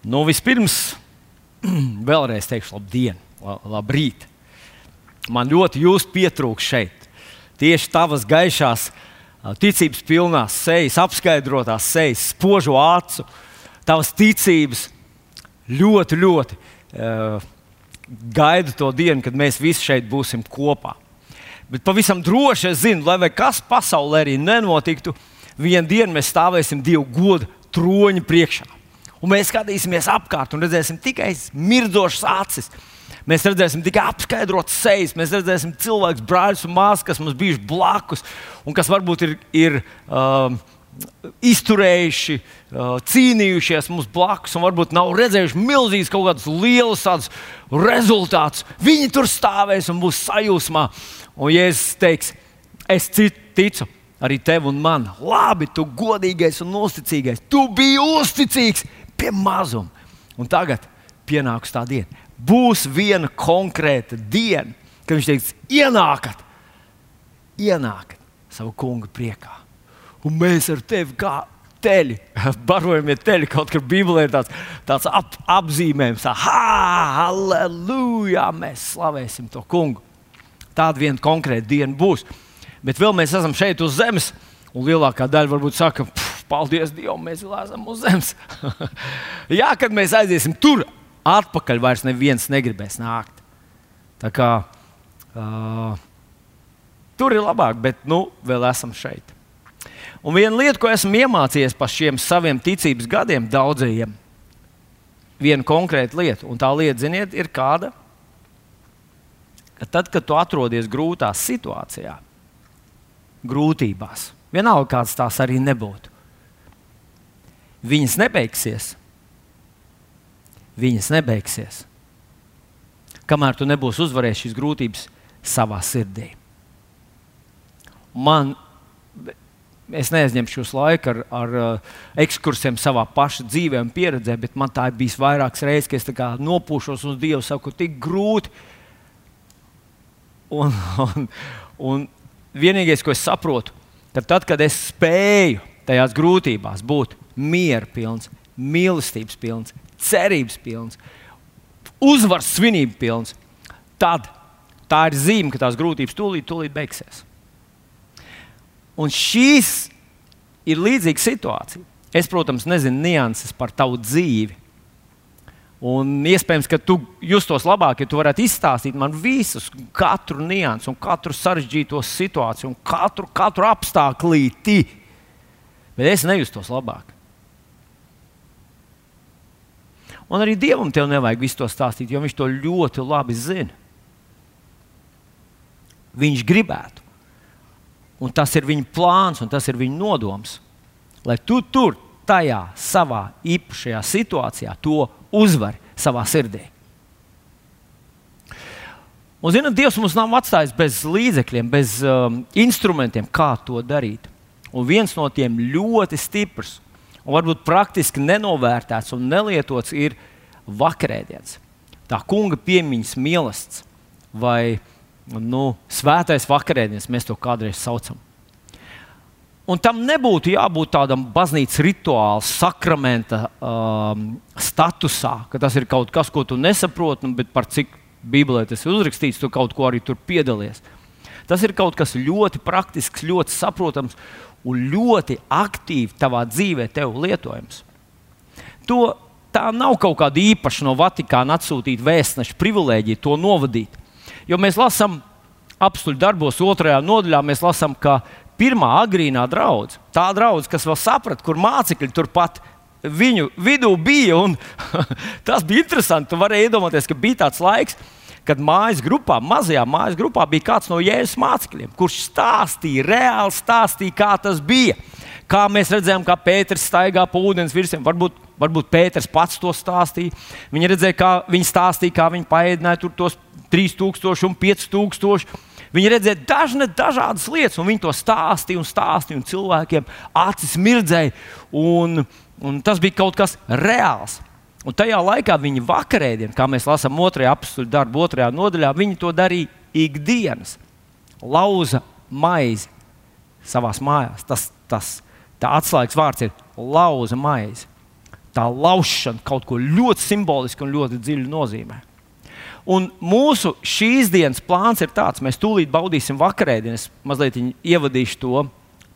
Nu, vispirms, vēlreiz teikšu, labdien, labrīt. Man ļoti jūs pietrūks šeit. Tieši tavas gaišās, ticības pilnās sejas, apskaidrotās sejas, spožo acu, tavas ticības ļoti, ļoti uh, gaidu to dienu, kad mēs visi šeit būsim kopā. Bet pavisam droši es zinu, lai kas pasaulē arī nenotiktu, vienā dienā mēs stāvēsim Dieva godu troņa priekšā. Un mēs skatīsimies apkārt un redzēsim tikai mirdzošas acis. Mēs redzēsim tikai apskaidrotas sejas, mēs redzēsim cilvēkus, brāļus un māsas, kas mums bijuši blakus un kas varbūt ir, ir uh, izturējuši, uh, cīnījušies mums blakus, un varbūt nav redzējuši milzīgus kaut kādus lielus rezultātus. Viņi tur stāvēs un būs sajūsmā. Un, ja es teikšu, es ticu arī tev un man, labi, tu godīgais un uzticīgais, tu biji uzticīgs pie mazuma. Un tagad pienāks tā diena. Būs viena konkrēta diena, kad viņš teiks, ienākat, ienākat savu kungu priekā. Un mēs ar tevi kā teļi, barojamies teļi, kaut kur Bībelē ir tāds, tāds ap, apzīmējums, tā, halleluja, mēs slavēsim to kungu. Tāda viena konkrēta diena būs. Bet vēl mēs esam šeit uz zemes, un lielākā daļa varbūt saka, paldies Dievam, mēs esam uz zemes. Jā, kad mēs aiziesim tur, atpakaļ vairs neviens negribēs nākt. Tā kā uh, tur ir labāk, bet nu vēl esam šeit. Un viena lieta, ko esmu iemācījies par šiem saviem ticības gadiem, daudzajiem, viena konkrēta lieta, un tā lieta, ziniet, ir kāda, ka tad, kad tu atrodies grūtā situācijā, grūtībās, vienalga kāds tās arī nebūtu, viņas nebeigsies. Viņas nebeigsies. Kamēr tu nebūsi uzvarējis šīs grūtības savā sirdī. Man es neaizņemšu jūs laiku ar, ar uh, ekskursiem savā paša dzīvē un pieredzē, bet man tā ir bijis vairākas reizes, ka es nopūšos uz Dievu, saku, tik grūti. Un, un, un vienīgais, ko es saprotu, ka tad, kad es spēju tajās grūtībās būt miera pilns, mīlestības pilns, cerības pilns, uzvaras svinību pilns, tad tā ir zīme, ka tās grūtības tūlīt, tūlīt beigsies. Un šīs ir līdzīga situācija. Es, protams, nezinu nianses par tavu dzīvi. Un iespējams, ka tu justos labāk, ja tu varētu izstāstīt man visus, katru niansu, katru sarežģīto situāciju, katru, katru apstākļīti. Bet es nejustos labāk. Un arī Dievam tev nevajag visu to stāstīt, jo Viņš to ļoti labi zina. Viņš gribētu, un tas ir viņa plāns, un tas ir viņa nodoms. Lai tu tur, tajā savā īpašajā situācijā, to uzvari savā sirdī. Un, zinot, Dievs mums nav atstājis bez līdzekļiem, bez um, instrumentiem, kā to darīt. Un viens no tiem ļoti stiprs un varbūt praktiski nenovērtēts un nelietots ir vakarēdiens. Tā kunga piemiņas mīlestības vai nu, svētais vakarēdienis, mēs to kādreiz saucam. Un tam nebūtu jābūt tādam baznīcas rituāla, sakramenta um, statusā, ka tas ir kaut kas, ko tu nesaproti, nu, bet par cik Bībelē tas ir uzrakstīts, tu kaut ko arī tur piedalies. Tas ir kaut kas ļoti praktisks, ļoti saprotams un ļoti aktīvi tavā dzīvē tev lietojams. To, tā nav kaut kāda īpaša no Vatikāna atsūtīta vēstneša privilēģija to novadīt. Jo mēs lasām apstuļu darbos, otrajā nodaļā, mēs lasām, ka pirmā agrīnā draudzene, tā draudzene, kas vēl saprata, kur mācekļi turpat viņu vidū bija. tas bija interesanti. Tu vari iedomāties, ka bija tāds laiks, kad mājas grupā, mazajā mājas grupā, bija kāds no Jēzus mācekļiem, kurš stāstīja, reāli stāstīja, kā tas bija. Kā mēs redzējām, kā Pēters staigā pa ūdens virsmu, varbūt, varbūt Pēters pats to stāstīja. Viņi redzēja, kā viņi stāstīja, kā viņi paēdināja tos 3000 un 5000. Viņi redzēja dažne, dažādas lietas, un viņi to stāstīja un stāstīja, un cilvēkiem acis mirdzēja. Un, un tas bija kaut kas reāls. Un tajā laikā viņi vakarēdienā, kā mēs lasām otrajā apakstu darbu, otrajā nodaļā, viņi to darīja ikdienas. Lauza maizi savā mājās. Tas, tas atslēgas vārds ir lauza maizi. tā laušana kaut ko ļoti simbolisku un ļoti dziļu nozīmē. Un mūsu šīs dienas plāns ir tāds, mēs tūlīt baudīsim vakarēdienu. Es mazliet ievadīšu to.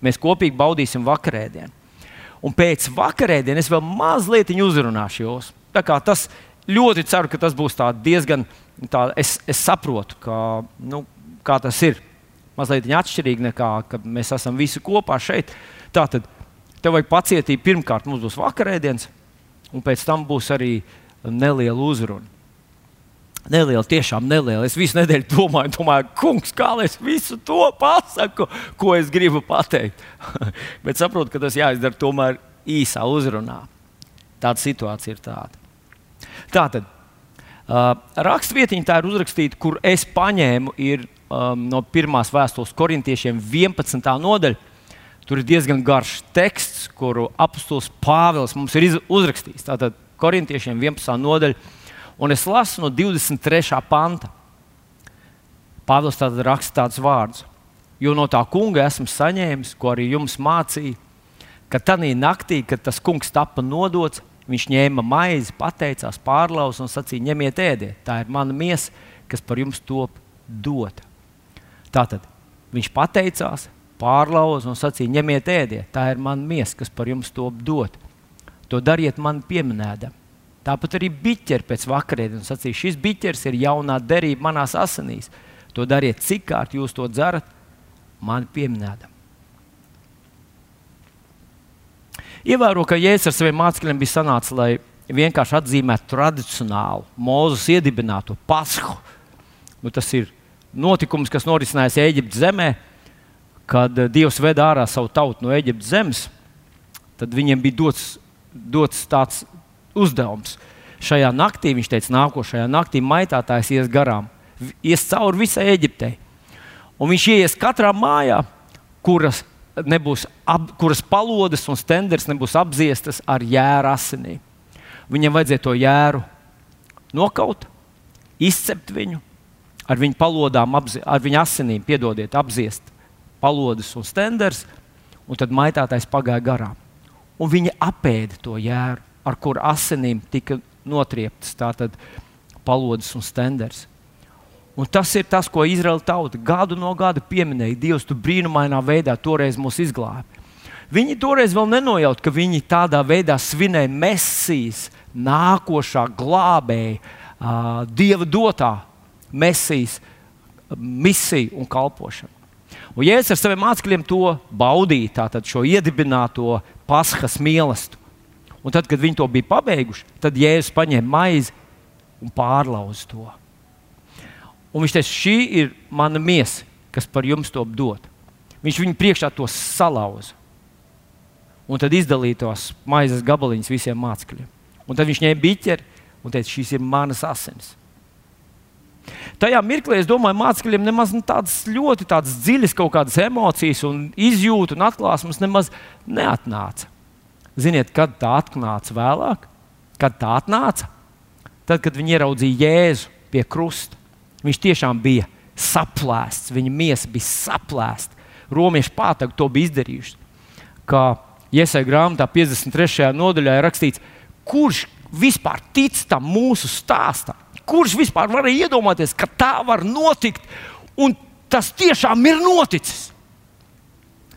Mēs kopīgi baudīsim vakarēdienu. Un pēc vakarēdienas es vēl mazliet uzrunāšu jūs. Tas ļoti ceru, ka tas būs diezgan. Tā, es, es saprotu, ka, nu, kā tas ir. Mazliet atšķirīgi nekā mēs esam visi kopā šeit. Tātad tev vajag pacietību. Pirmkārt, mums būs vakarēdienas, un pēc tam būs arī neliela uzruna. Neliela, tiešām neliela. Es visu nedēļu domāju, domāju, kungs, kā lai es visu to pasaku, ko es gribu pateikt. Bet saprotu, ka tas jāizdara tomēr īsā uzrunā. Tāda situācija ir tāda. Tātad, uh, rakstvietiņa tā ir uzrakstīta, kur es paņēmu ir, um, no pirmās vēstules korintiešiem 11. nodaļa. Tur ir diezgan garš teksts, kuru apustulis Pāvils mums ir uzrakstījis. Tātad korintiešiem 11. nodaļa Un es lasu no 23. panta. Pāvils tātad raksta tādus vārdus. Jo no tā kunga esmu saņēmis, ko arī jums mācīja, ka tajā naktī, kad tas kungs tika nodots, viņš ņēma maizi, pateicās, pārlauz un sacīja: ņemiet, ēdiet, tā ir mana miesa, kas par jums top dota. Tātad viņš pateicās, pārlauz un sacīja: ņemiet, ēdiet, tā ir mana miesa, kas par jums top dota. To dariet man pieminēdami Tāpat arī biķeri pēc vakarēdienas sacīja, šis biķers ir jaunā derība manās asinīs. To dariet, cik kārt jūs to dzerat, man pieminēdam. Ievēro, ka Jēzus ar saviem mācekļiem bija sanācis, lai vienkārši atzīmētu tradicionālu mūzus iedibināto pasku. Nu, tas ir notikums, kas norisinājās Eģiptes zemē, kad eh, Dievs veda ārā savu tautu no Eģiptes zemes. Tad viņiem bija dots, dots tāds uzdevums. Šajā naktī viņš teica, nākošajā naktī maitātājs ies garām, ies cauri visai Eģiptei. Un viņš ies katrā mājā, kuras, nebūs, ap, kuras palodas un stenders nebūs apziestas ar jēra asinīm. Viņam vajadzēja to jēru nokaut, izcept viņu, ar viņu palodām, apzi, ar viņu asinīm, piedodiet, apziest palodas un stenders, un tad maitātājs pagāja garām. Un viņi apēda to jēru ar kur asinīm tika notrieptas tātad palodas un stenders. Un tas ir tas, ko Izraēla tauta gadu no gada pieminēja. Dievs, tu brīnumainā veidā toreiz mūs izglābi. Viņi toreiz vēl nenojaut, ka viņi tādā veidā svinēja Mēsīs, nākošā glābēja, Dieva dotā Mēsīs misiju un kalpošanu. Un Jēzus ar saviem mācekļiem to baudīja, tātad šo iedibināto paskas mīlestību. Un tad, kad viņi to bija pabeiguši, tad Jēzus paņēma maizi un pārlauza to. Un viņš teica, šī ir mana miesa, kas par jums to dod. Viņš viņu priekšā to salauza. Un tad izdalīja tos maizes gabaliņus visiem mācekļiem. Un tad viņš ņēma biķeri un teica, šīs ir manas asinis. Tajā mirklī es domāju, mācekļiem nemaz tādas ļoti tādas dziļas kaut kādas emocijas, un izjūta un atklāsmes nemaz neatnāca. Ziniet, kad tā atnāca vēlāk? Kad tā atnāca? Tad, kad viņi ieraudzīja Jēzu pie krusta, viņš tiešām bija saplēsts, viņa miesa bija saplēsta. Romiešu pātagu to bija izdarījuši. Kā Iesai grāmatā 53. nodaļā ir rakstīts, kurš vispār tic tam mūsu stāstam? Kurš vispār varēja iedomāties, ka tā var notikt, un tas tiešām ir noticis?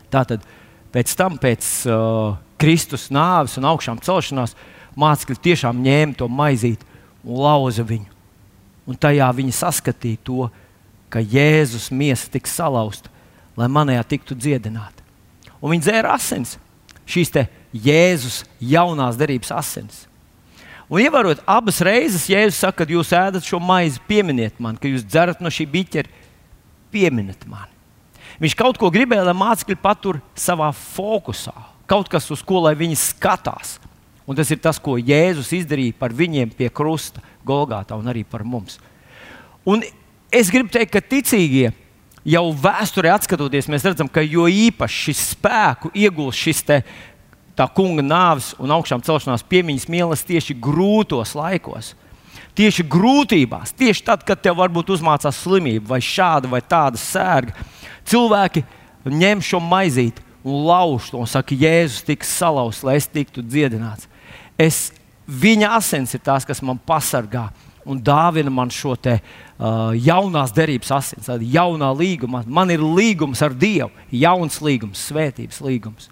Tātad pēc tam, pēc uh, Kristus nāves un augšām celšanās, mācekļi tiešām ņēma to maizīt un lauza viņu. Un tajā viņi saskatīja to, ka Jēzus miesa tika salauzta, lai manējā tiktu dziedināta. Un viņi dzēra asins, šīs Jēzus jaunās derības asins. Un ievērot abas reizes, Jēzus saka, kad jūs ēdat šo maizi, pieminiet man, ka jūs dzerat no šī biķera, pieminiet mani. Viņš kaut ko gribēja, lai mācekļi patur savā fokusā kaut kas, uz ko viņi skatās. Un tas ir tas, ko Jēzus izdarīja par viņiem pie krusta, Golgāta un arī par mums. Un es gribu teikt, ka ticīgie jau vēsturē atskatoties, mēs redzam, ka jo īpaši šis spēku iegūst šis te, tā kunga nāves un augšām celšanās piemiņas mīlestības tieši grūtos laikos. Tieši grūtībās, tieši tad, kad tev varbūt uzmācās slimība vai šāda vai tāda sērga, cilvēki ņem šo maizīti un lauž to un saka, Jēzus tiks salauzts, lai es tiktu dziedināts. es, viņa asins ir tās, kas man pasargā un dāvina man šo te, uh, jaunās derības asins, tādu jaunā līguma. Man ir līgums ar Dievu, jauns līgums, svētības līgums.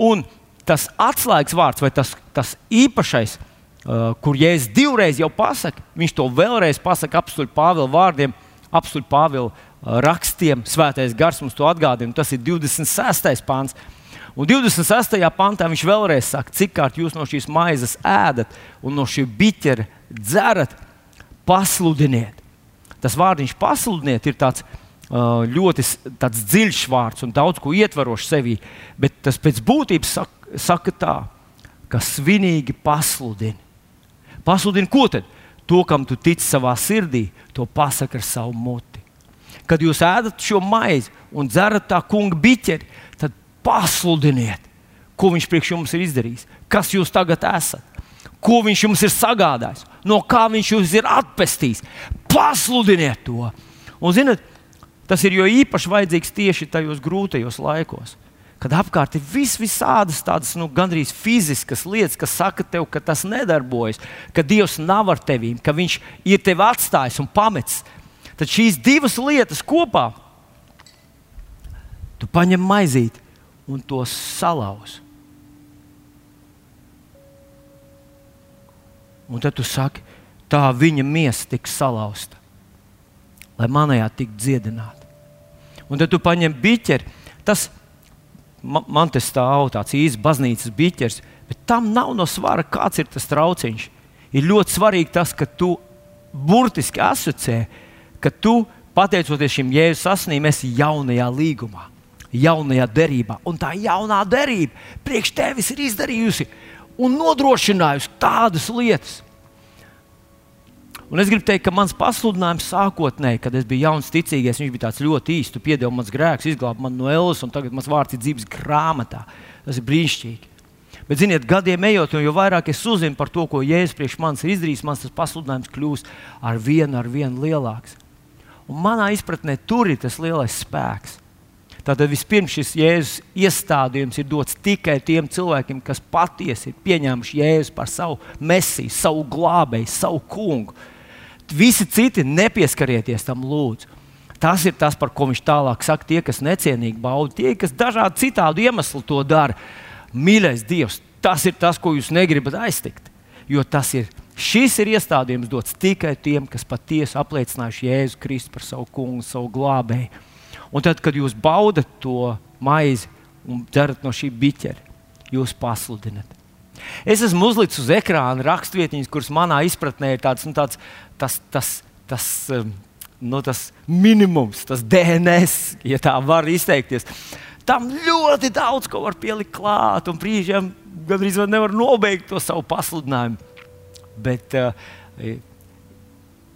Un tas atslēgas vārds vai tas, tas īpašais, uh, kur Jēzus divreiz jau pasakā, viņš to vēlreiz pasakā apstuļu Pāvila vārdiem, apstuļu Pāvila rakstiem, svētais gars mums to atgādina. Tas ir 26. pāns. Un 26. pantā viņš vēlreiz saka, cik kārt jūs no šīs maizes ēdat un no šī biķera dzerat, pasludiniet. Tas vārdiņš pasludiniet ir tāds ļoti tāds dziļš vārds un daudz ko ietverošs sevī, bet tas pēc būtības saka, saka tā, ka svinīgi pasludini. Pasludini ko tad? To, kam tu tici savā sirdī, to pasaka ar savu muti. Kad jūs ēdat šo maizi un dzerat tā kunga biķeri, pasludiniet, ko viņš priekš jums ir izdarījis, kas jūs tagad esat, ko viņš jums ir sagādājis, no kā viņš jūs ir atpestījis. Pasludiniet to! Un, zinot, tas ir jo īpaši vajadzīgs tieši tajos grūtajos laikos. Kad apkārt ir vis, visādas tādas nu, gandrīz fiziskas lietas, kas saka tev, ka tas nedarbojas, ka Dievs nav ar tevi, ka Viņš ir tevi atstājis un pametis. Tad šīs divas lietas kopā, tu paņem maizīti un to salauz. Un tad tu saki, tā viņa miesa tiks salauzta, lai manējā tiktu dziedināta. Un tad tu paņem biķeri. Tas man, man te stāv tāds īsts baznīcas biķers, bet tam nav no svara, kāds ir tas trauciņš. Ir ļoti svarīgi tas, ka tu burtiski asociē, ka tu, pateicoties šim jēzus asnīm, esi jaunajā līgumā jaunajā derībā. Un tā jaunā derība priekš tevis ir izdarījusi un nodrošinājusi tādas lietas. Un es gribu teikt, ka mans pasludinājums sākotnēji, kad es biju jauns ticīgais, viņš bija ļoti īsts. Tu piedevi mans grēks, izglābi mani no ēlas, un tagad mans vārds ir dzīves grāmatā. Tas ir brīnišķīgi. Bet, ziniet, gadiem ejot, jo vairāk es uzzinu par to, ko Jēzus priekš manis ir izdarījis, mans pasludinājums kļūst ar vienu, ar vienu lielāks. Un manā izpratnē tur ir tas lielais spēks. Tātad vispirms šis Jēzus iestādījums ir dots tikai tiem cilvēkiem, kas patiesi ir pieņēmuši Jēzu par savu mesiju, savu glābēju, savu kungu. Visi citi nepieskarieties tam, lūdzu. Tas ir tas, par ko viņš tālāk saka. Tie, kas necienīgi bauda, tie, kas dažādu citādu iemeslu to dara. Mīļais Dievs, tas ir tas, ko jūs negribat aiztikt. Jo tas ir, šis ir iestādījums dots tikai tiem, kas patiesi apliecinājuši Jēzu Kristu par savu kungu, savu glābēju. Un tad, kad jūs baudat to maizi un dzerat no šī biķera, jūs pasludinat. Es esmu uzlicis uz ekrāna rakstvietiņas, kuras manā izpratnē ir tāds, nu, tāds tas, tas, tas, um, nu, tas minimums, tas DNS, ja tā var izteikties. Tam ļoti daudz ko var pielikt klāt, un brīžiem gandrīz nevar nobeigt to savu pasludinājumu. Bet uh,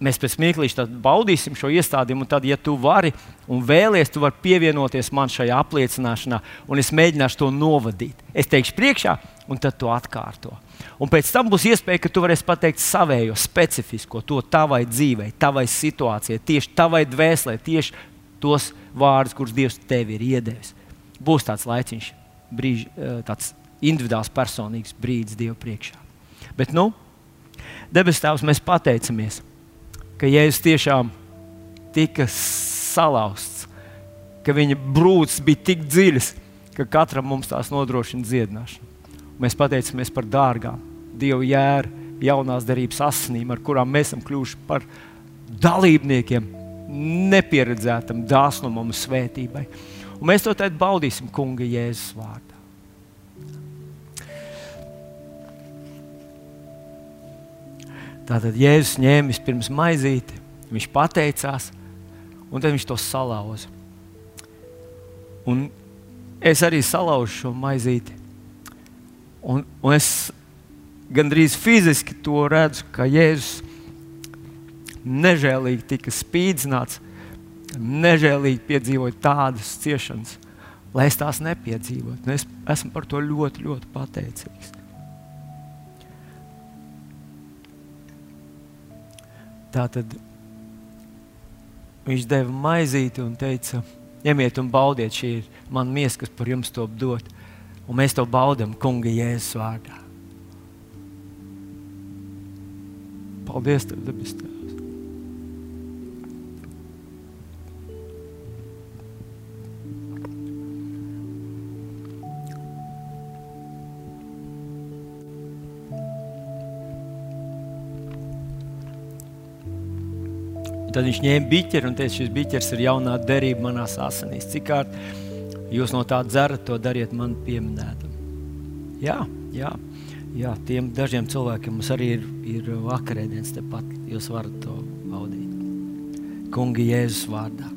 mēs pēc mirklīša baudīsim šo iestādījumu. Un tad, ja tu vari un vēlies, tu vari pievienoties man šajā apliecināšanā, un es mēģināšu to novadīt. Es teikšu priekšā, un tad to atkārto. Un pēc tam būs iespēja, ka tu varēsi pateikt savējo, specifisko, to tavai dzīvei, tavai situācijai, tieši tavai dvēselē, tieši tos vārdus, kurus Dievs tev ir iedevis. Būs tāds laiciņš, brīž, eh, tāds individuāls, personīgs brīdis Dieva priekšā. Bet, nu, debes Tēvs, mēs pateicamies ka Jēzus tiešām tika salauzts, ka viņa brūces bija tik dziļas, ka katram mums tās nodrošina dziedināšanu. Mēs pateicamies par dārgām Dieva jēru, jaunās darbības asinīm, ar kurām mēs esam kļuvuši par dalībniekiem nepieredzētam dāsnumam un svētībai. Un mēs to tad baudīsim Kunga Jēzus vārdā. Tātad Jēzus ņēma vispirms maizīti, viņš pateicās, un tad viņš to salauza. Un es arī salauzu šo maizīti. Un, un es gandrīz fiziski to redzu, ka Jēzus nežēlīgi tika spīdzināts, nežēlīgi piedzīvoja tādas ciešanas, lai es tās nepiedzīvotu. Es esmu par to ļoti, ļoti pateicīgs. Tā tad viņš deva maizīti un teica, ņemiet un baudiet, šī ir mana miesa, kas par jums top dot. Un mēs to baudām Kunga Jēzus vārdā. Paldies, Tev, Debes! Tad viņš ņēma biķeri un teica, šis biķers ir jaunā derība manās asinīs. Cik kārt jūs no tā dzerat, to dariet man pieminētam. Jā, jā, jā, tiem dažiem cilvēkiem mums arī ir, ir vakarēdienas tepat. Jūs varat to baudīt. Kungi Jēzus vārdā.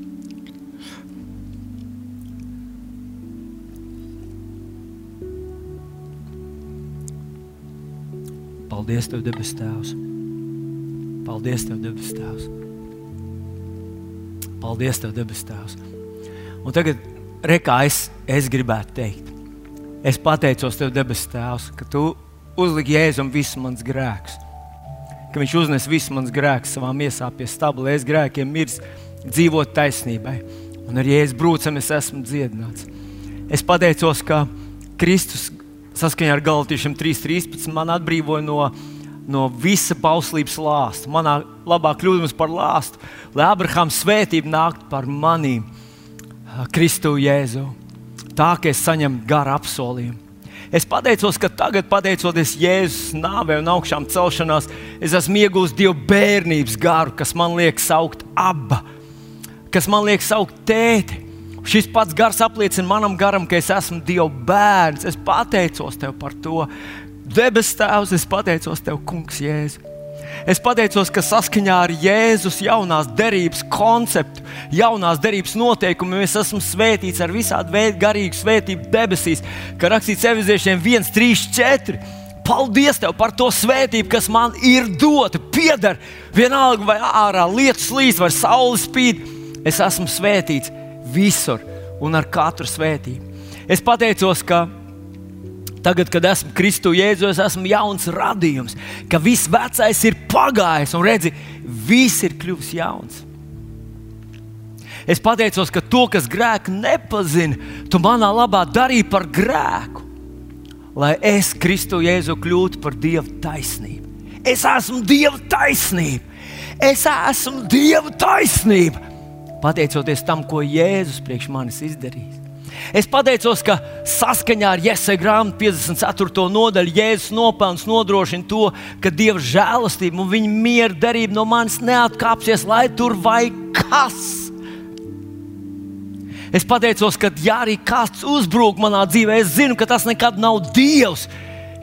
Paldies, Tev, debes Tēvs! Paldies, Tev, debes Tēvs! Paldies, Tev, debes Tēvs! Un tagad, rekā, es, es gribētu teikt, es pateicos Tev, debes Tēvs, ka Tu uzliki Jēzum visus manus grēkus. Ka Viņš uznes visus manus grēkus savā miesā pie stabla, es grēkiem mirs, dzīvot taisnībai. Un ar Jēzus brūcam es esmu dziedināts. Es pateicos, ka Kristus saskaņā ar Galatiešiem 3.13 man atbrīvoja no no visa bauslības lāsta. Manā labā kļūdams par lāstu, lai Abrahāms svētība nāktu par manīm, Kristu Jēzu. Tā kā es saņemu garu apsolījumu. Es pateicos, ka tagad, pateicoties Jēzus nāvei un augšām celšanās, es esmu iegūmis Dieva bērnības garu, kas man liek saukt abba, kas man liek saukt tēti. Šis pats gars apliecina manam garam, ka es esmu Dieva bērns. Es pateicos tev par to. Debes Tēvs, es pateicos Tev, Kungs, Jēzu. Es pateicos, ka saskaņā ar Jēzus jaunās derības konceptu, jaunās derības noteikumiem es esmu svētīts ar visādi veidu garīgu svētību debesīs, kā rakstīts Eviziešiem 1, 3, 4. Paldies Tev par to svētību, kas man ir dota, pieder. Vienalga, vai ārā lietus līdz, vai saule spīd, es esmu svētīts visur un ar katru svētību. Es pateicos, ka Tagad, kad esmu Kristu Jēzus, esmu jauns radījums, ka viss vecais ir pagājis un redzi, viss ir kļuvis jauns. Es pateicos, ka to, kas grēku nepazina, tu manā labā darīji par grēku, lai es Kristu Jēzu kļūtu par Dieva taisnību. Es esmu Dieva taisnība. Es esmu Dieva taisnība. Pateicoties tam, ko Jēzus priekš manis izdarījis. Es pateicos, ka saskaņā ar Jēzus grāmatu 54. nodaļu Jēzus nopelns nodrošina to, ka Dieva žēlastība un viņa miera derība no manis neatkāpsies, lai tur vai kas. Es pateicos, ka, ja arī kāds uzbrūk manā dzīvē, es zinu, ka tas nekad nav Dievs,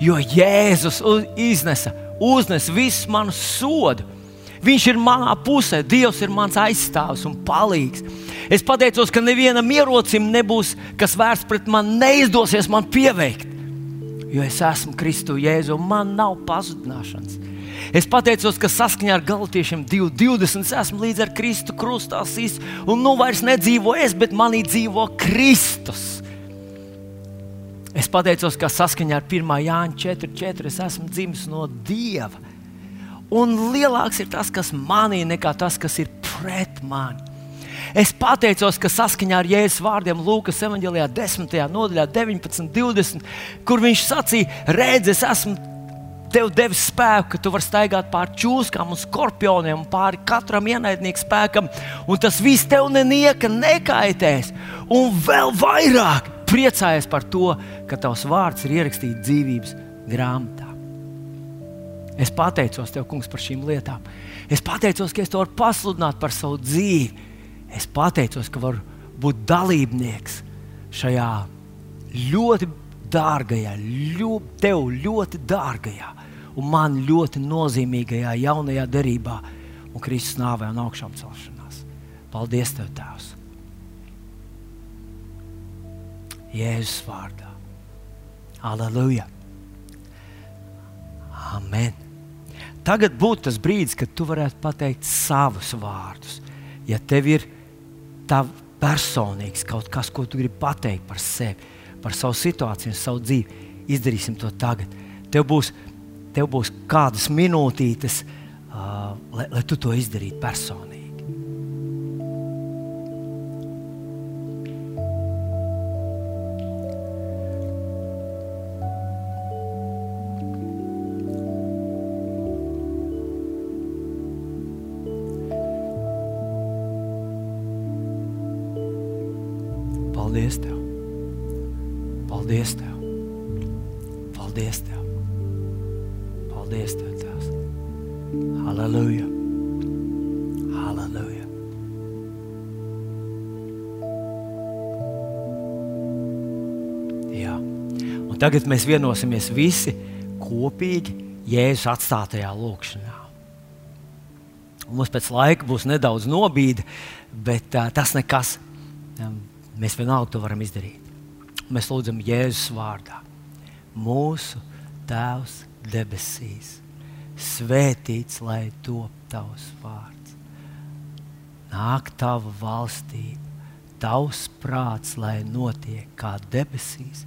jo Jēzus iznesa, uznes visu manu sodu. Viņš ir manā pusē, Dievs ir mans aizstāvis un palīgs. Es pateicos, ka nevienam ierocim nebūs, kas vērsts pret mani, neizdosies man pieveikt. Jo es esmu Kristu Jēzu, un man nav pazudināšanas. Es pateicos, ka saskaņā ar Galatiešiem 2.20 esmu līdz ar Kristu krustā sīs, un nu vairs nedzīvo es, bet manī dzīvo Kristus. Es pateicos, ka saskaņā ar 1. Jāņa 4.4 es esmu dzimis no Dieva. Un lielāks ir tas, kas manī, nekā tas, kas ir pret mani. Es pateicos, ka saskaņā ar Jēzus vārdiem Lūkas evanģēlijā 10. nodaļā, 19, 20, kur viņš sacīja, redz, es esmu tev devis spēku, ka tu vari staigāt pāri čūskām un skorpioniem, un pāri katram ienaidniekam spēkam, un tas viss tev nenieka nekaitēs. Un vēl vairāk priecājies par to, ka tavs vārds ir ierakstīts dzīvības grāmatā. Es pateicos tev, kungs, par šīm lietām. Es pateicos, ka es to varu pasludināt par savu dzīvi es pateicos, ka varu būt dalībnieks šajā ļoti dārgajā, ļo, tev ļoti dārgajā un man ļoti nozīmīgajā jaunajā derībā un Kristus nāvē un augšām celšanās. Paldies, Tev, Tēvs! Jēzus vārdā. Aleluja! Amen! Tagad būtu tas brīdis, kad tu varētu pateikt savus vārdus. Ja tev ir tā personīgs kaut kas, ko tu gribi pateikt par sevi, par savu situāciju, savu dzīvi. Izdarīsim to tagad. Tev būs, tev būs kādas minūtītes, uh, lai, lai tu to izdarītu personīgi. Tagad mēs vienosimies visi kopīgi Jēzus atstātajā lūkšanā. Mums pēc laika būs nedaudz nobīde, bet uh, tas nekas. Um, mēs vienalga to varam izdarīt. Mēs lūdzam Jēzus vārdā. Mūsu Tēvs debesīs, svētīts lai top tavs vārds. Nāk tava valstība, tavs prāts, lai notiek kā debesīs,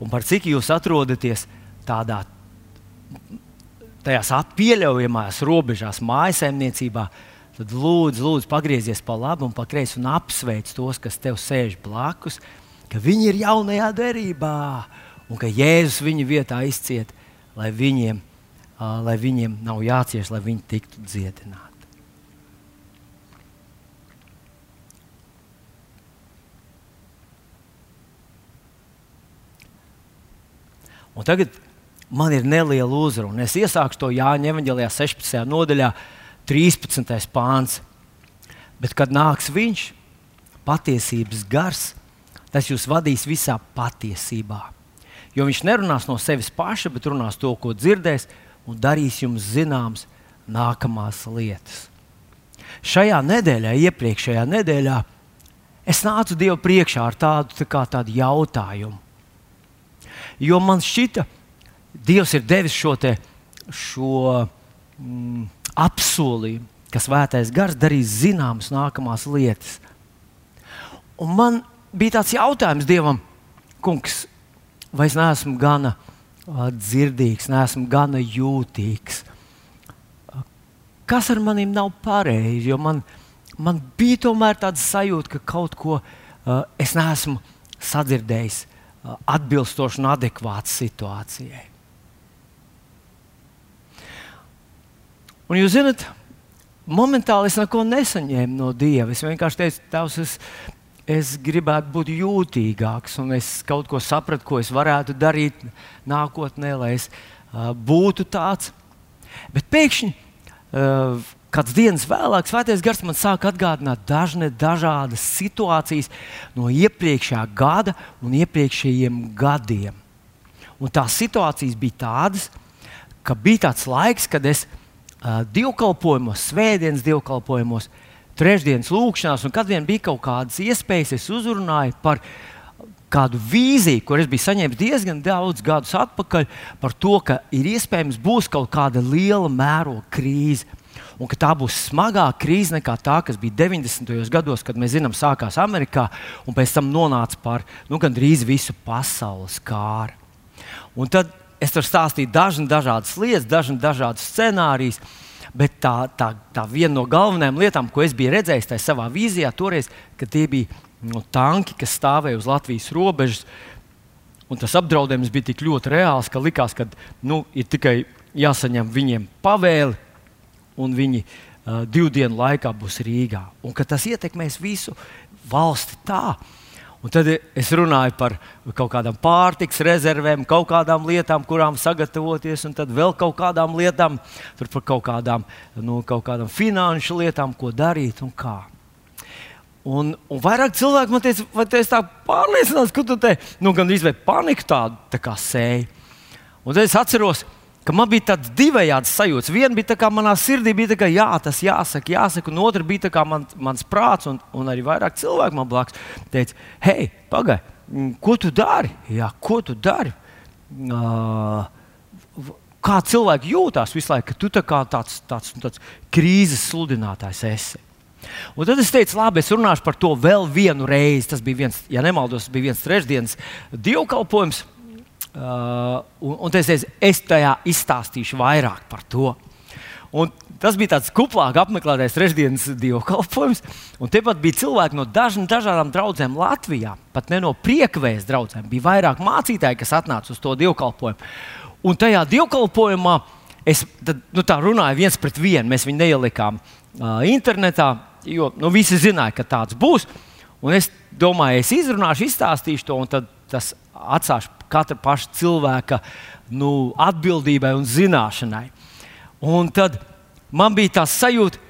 Un par cik jūs atrodaties tādā tajās pieļaujamās robežās, mājsaimniecībā, tad lūdzu, lūdzu pagriezies pa labi un pa kreisi un apsveic tos, kas tev sēž blakus, ka viņi ir jaunajā derībā un ka Jēzus viņu vietā izciet, lai viņiem, lai viņiem nav jācieš, lai viņi tiktu dziedināti. Un tagad man ir neliela uzruna. Es iesāku to Jāņa Evanģelijā 16. nodaļā, 13. pāns. Bet, kad nāks viņš, patiesības gars, tas jūs vadīs visā patiesībā. Jo viņš nerunās no sevis paša, bet runās to, ko dzirdēs, un darīs jums zināmas nākamās lietas. Šajā nedēļā, iepriekšējā nedēļā, es nācu Dievu priekšā ar tādu, tā tādu jautājumu. Jo man šķita, Dievs ir devis šo, te, šo mm, apsolījumu, ka svētais gars darīs zināmas nākamās lietas. Un man bija tāds jautājums Dievam, kungs, vai es neesmu gana dzirdīgs, neesmu gana jūtīgs. Kas ar maniem nav pareizi? Jo man, man bija tomēr tāds sajūta, ka kaut ko uh, es neesmu sadzirdējis atbilstoši un adekvāti situācijai. Un jūs zināt, momentāli es neko nesaņēmu no Dieva. Es vienkārši teicu, Tavs, es, es gribētu būt jūtīgāks, un es kaut ko sapratu, ko es varētu darīt nākotnē, lai es uh, būtu tāds. Bet pēkšņi, uh, kāds dienas vēlāk, Svētais Gars man sāk atgādināt dažne, dažādas situācijas no iepriekšējā gada un iepriekšējiem gadiem. Un tās situācijas bija tādas, ka bija tāds laiks, kad es uh, dievkalpojumos, svētdienas dievkalpojumos, trešdienas lūkšanās, un kad vien bija kaut kādas iespējas, es uzrunāju par kādu vīziju, kur es biju saņēmis diezgan daudz gadus atpakaļ, par to, ka ir iespējams būs kaut kāda liela mēroga krīze. Un ka tā būs smagāka krīze nekā tā, kas bija 90. gados, kad mēs zinām, sākās Amerikā un pēc tam nonāca par nu, gandrīz visu pasaules kāru. Un tad es tur stāstīju dažna, dažādas lietas, dažna, dažādas scenārijas. Bet tā, tā, tā viena no galvenajām lietām, ko es biju redzējis tajā savā vīzijā, toreiz, kad tie bija no, tanki, kas stāvēja uz Latvijas robežas, un tas apdraudējums bija tik ļoti reāls, ka likās, ka nu, ir tikai jāsaņem viņiem pavēli, un viņi uh, divu dienu laikā būs Rīgā. Un ka tas ietekmēs visu valsti tā, Un tad es runāju par kaut kādām pārtiks rezervēm, kaut kādām lietām, kurām sagatavoties, un tad vēl kaut kādām lietām, par kaut kādām, nu, kaut kādām finanšu lietām, ko darīt un kā. Un, un vairāk cilvēku man teica, vai es tā pārliecināts, ka tu te nu, gan izvēlējies paniku tādu tā sēji. Un tad es atceros, ka ka man bija tāds divējāds sajūts. Viena bija tā, kā manā sirdī bija tā, ka jā, tas jāsaka, jāsaka, un otra bija tā, kā man, mans prāts, un, un arī vairāk cilvēku man blakus teica, hei, pagaidi, ko tu dari? Jā, ko tu dari? Uh, kā cilvēki jūtas visu laiku, ka tu tā tāds, tāds, tāds krīzes sludinātājs esi. Un tad es teicu, labi, es runāšu par to vēl vienu reizi. Tas bija viens, ja nemaldos, bija viens trešdienas dievkalpojums. Uh, un, un es teicu, es tajā izstāstīšu vairāk par to. Un tas bija tāds kuplāk apmeklētais trešdienas dievkalpojums. Tepat bija cilvēki no dažn, dažādām draudzēm Latvijā, pat ne no priekvējas draudzēm. Bija vairāk mācītāji, kas atnāca uz to dievkalpojumu. Un tajā dievkalpojumā es tad, nu, runāju viens pret vienu. Mēs viņu neielikām uh, internetā, jo nu, visi zināja, ka tāds būs. Un es domāju, es izrunāšu, izstāstīšu to, un tas atstāšu katra paša cilvēka nu, atbildībai un zināšanai. Un tad man bija tā sajūta,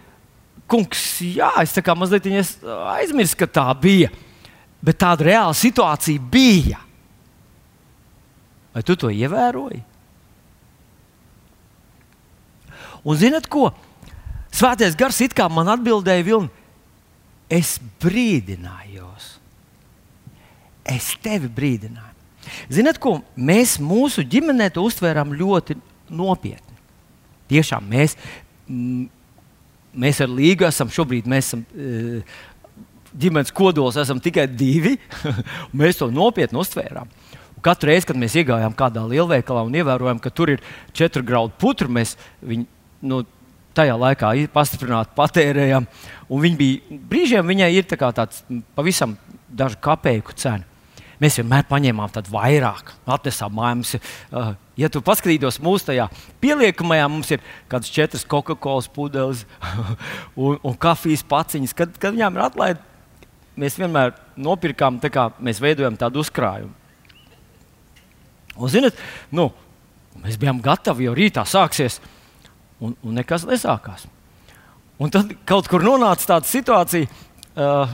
kungs, jā, es tā kā mazliet aizmirsu, ka tā bija. Bet tāda reāla situācija bija. Vai tu to ievēroji? Un zinat ko? Svētais gars it kā man atbildēja, Vilni, es brīdinājos. Es tevi brīdināju. Zinat, ko mēs mūsu ģimenē to uztvērām ļoti nopietni. Tiešām mēs, mēs ar Līgu esam šobrīd, mēs esam e, ģimenes kodols, esam tikai divi. mēs to nopietni uztvērām. Katru reizi, kad mēs iegājām kādā lielveikalā un ievērojām, ka tur ir četru graudu putra, mēs viņu nu, tajā laikā pastiprināti patērējām. Viņa bija brīžiem, viņai ir tā tāds pavisam dažu kapeiku cena. Mēs vienmēr paņēmām vairāk, atnesām mājās. Uh, ja tu paskatītos mūsu tajā pieliekamajā, mums ir kaut kādas četras Coca-Cola pudeles un, un kafijas paciņas. Kad, kad viņām ir atlaide, mēs vienmēr nopirkām, tā kā mēs veidojam tādu uzkrājumu. Un, zinat, nu, mēs bijām gatavi, jo rītā sāksies, un, un nekas nesākās. Un tad kaut kur nonāca tāda situācija. Uh,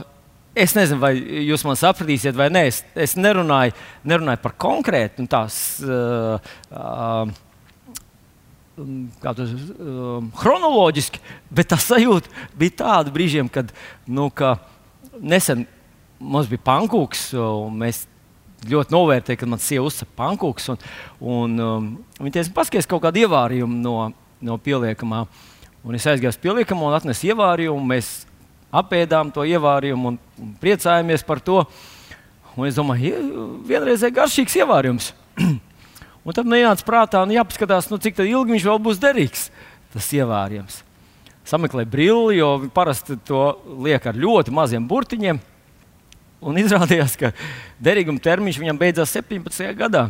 Es nezinu, vai jūs man sapratīsiet, vai nē. Es, es nerunāju, nerunāju par konkrētu nu, tās. Uh, uh, tas uh, chronoloģiski, bet tā sajūta bija tāda brīžiem, kad nu, nesen mums bija pankūks, mēs ļoti novērtējām, kad man sieva uzsaka pankūks. Un, un, um, viņa teica, paskaties kaut kādu ievārījumu no, no pieliekamā. Un es aizgāju uz pieliekamu un atnesu ievārījumu. Mēs apēdām to ievārījumu un, priecājāmies par to. Un es domāju, vienreizēji garšīgs ievārījums. un tad ienāca prātā, nu, jāpaskatās, nu, cik ilgi viņš vēl būs derīgs, tas ievārījums. Sameklēju brilli, jo parasti to liek ar ļoti maziem burtiņiem. Un izrādījās, ka derīguma termiņš viņam beidzās 17. gadā.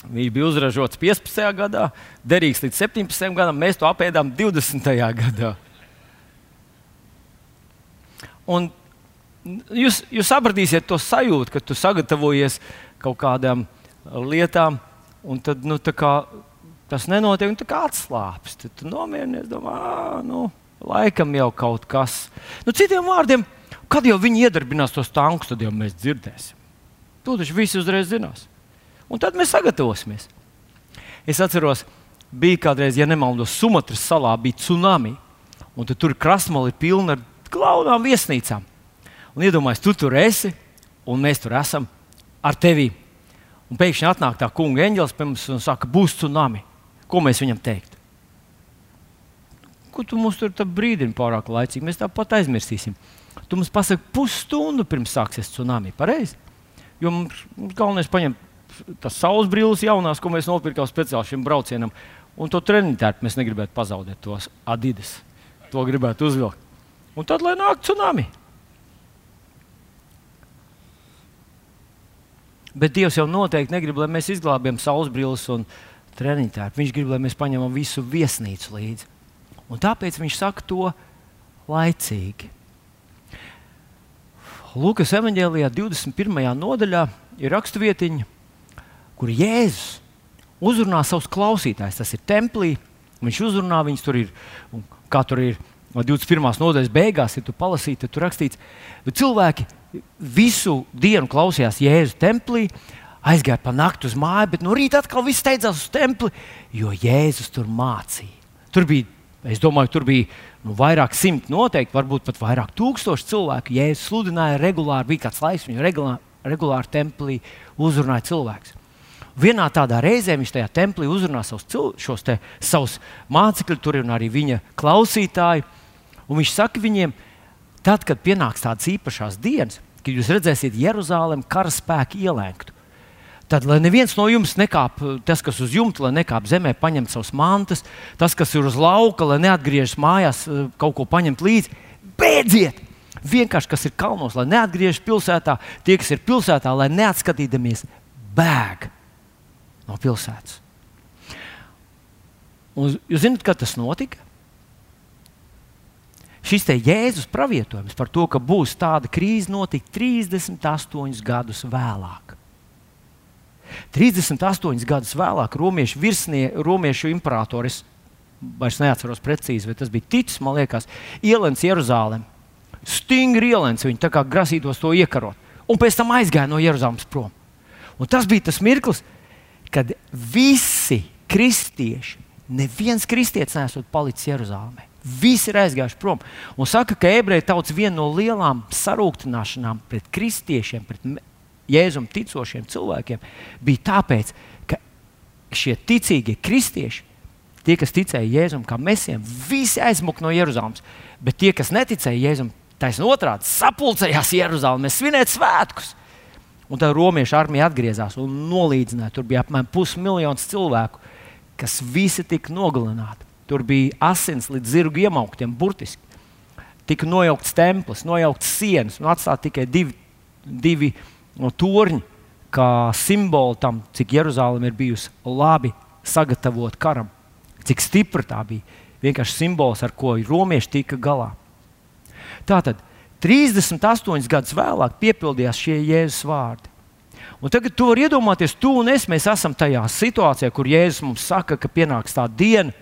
Viņš bija uzražots 15. gadā, derīgs līdz 17. gadam, mēs to apēdām 20. gadā. Un jūs, jūs sapratīsiet to sajūtu, ka tu sagatavojies kaut kādām lietām, un tad nu, kā, tas nenotiek, un tā kā atslābst. Tad tu nomierinies, domā, nu, laikam jau kaut kas. Nu, citiem vārdiem, kad jau viņi iedarbinās tos tankus, tad jau mēs dzirdēsim. To taču visi uzreiz zinās. Un tad mēs sagatavosimies. Es atceros, bija kādreiz, ja nemaldos, Sumatras salā bija tsunami. Un tur krastmali ir pilna ar glaudām viesnīcām. Un iedomājieties, tu tur esi, un mēs tur esam ar tevi. Un pēkšņi atnāk tā kunga eņģelis pie mums un saka, būs tsunami. Ko mēs viņam teikt? Ko tu mums tur brīdini pārāk laicīgi? Mēs tāpat aizmirsīsim. Tu mums pasaki pusstundu pirms sāksies tsunami. Pareizi? Jo mums, mums galvenais paņemt tas saules brilles jaunās, ko mēs nopirkām speciāli šim braucienam. Un to treniņu mēs negribētu pazaudēt, tos adidas. To gribētu uzvilkt. Un tad, lai nāk tsunami. Bet Dievs jau noteikti negrib, lai mēs izglābjam saulesbrīles un treniņu. Viņš grib, lai mēs paņemam visu viesnīcu līdzi. Un tāpēc viņš saka to laicīgi. Lūkas evanģēlijā 21. nodaļā ir raksturvietiņa, kur Jēzus uzrunā savus klausītājus. Tas ir templī, viņš uzrunā viņus tur ir, kā tur ir no 21. nodaļas beigās, ja tu palasīsi, tad tur rakstīts, ka cilvēki visu dienu klausījās Jēzus templī, aizgāja pa nakti uz māju, bet no rīta atkal viss steidzās uz templi, jo Jēzus tur mācīja. Tur bija, es domāju, tur bija nu, vairāk simt noteikti, varbūt pat vairāk tūkstoši cilvēku. Jēzus sludināja regulāri, bija kāds laiks, viņu regulāri, regulāri templī uzrunāja cilvēks. Vienā tādā reizē viņš tajā templī uzrunā savus, šos te, savus mācekļus, tur ir arī viņa klausītāji. Un viņš saka viņiem, tad, kad pienāks tādas īpašas dienas, kad jūs redzēsiet Jeruzalem karaspēku ielēktu, tad, lai neviens no jums nekāp, tas, kas uz jumta, lai nekāp zemē, paņemt savus mantas, tas, kas ir uz lauka, lai neatgriežas mājās, eh, kaut ko paņemt līdzi, beidziet! Vienkārši, kas ir kalnos, lai neatgriežas pilsētā, tie, kas ir pilsētā, lai neatskatīdamies, bēg no pilsētas. Un jūs zināt, kad tas notika? Šis te Jēzus pravietojums par to, ka būs tāda krīze, notika 38 gadus vēlāk. 38 gadus vēlāk romiešu virsnie, romiešu imperatoris, vairs neatceros precīzi, vai tas bija Titus, man liekas, ielēns Jeruzalem. Stingri ielēns viņu, tā kā grasītos to iekarot. Un pēc tam aizgāja no Jeruzalemes prom. Un tas bija tas mirklis, kad visi kristieši, neviens kristietis nesot palicis Jeruzalemē. Visi ir aizgājuši prom. Un saka, ka ebreju tauts viena no lielām sarūktināšanām pret kristiešiem, pret jēzum ticošiem cilvēkiem, bija tāpēc, ka šie ticīgie kristieši, tie, kas ticēja Jēzum kā mesijam, visi aizmuka no Jeruzalemes. Bet tie, kas neticēja Jēzum, taisnība otrādi sapulcējās Jeruzalemē, svinēt svētkus. Un tā romiešu armija atgriezās un nolīdzināja. Tur bija apmēram pusmiljons cilvēku, kas visi tika nogalināti. Tur bija asins līdz zirgu iemauktiem, burtiski. Tika nojaukts templis, nojaukts sienas un atstāti tikai divi, divi no torņi, kā simboli tam, cik Jeruzaleme ir bijusi labi sagatavota karam, cik stipra tā bija. Vienkārši simbols, ar ko romieši tika galā. Tātad 38 gadus vēlāk piepildījās šie Jēzus vārdi. Un tagad tu vari iedomāties, tu un es esam tajā situācijā, kur Jēzus mums saka, ka pienāks tā diena,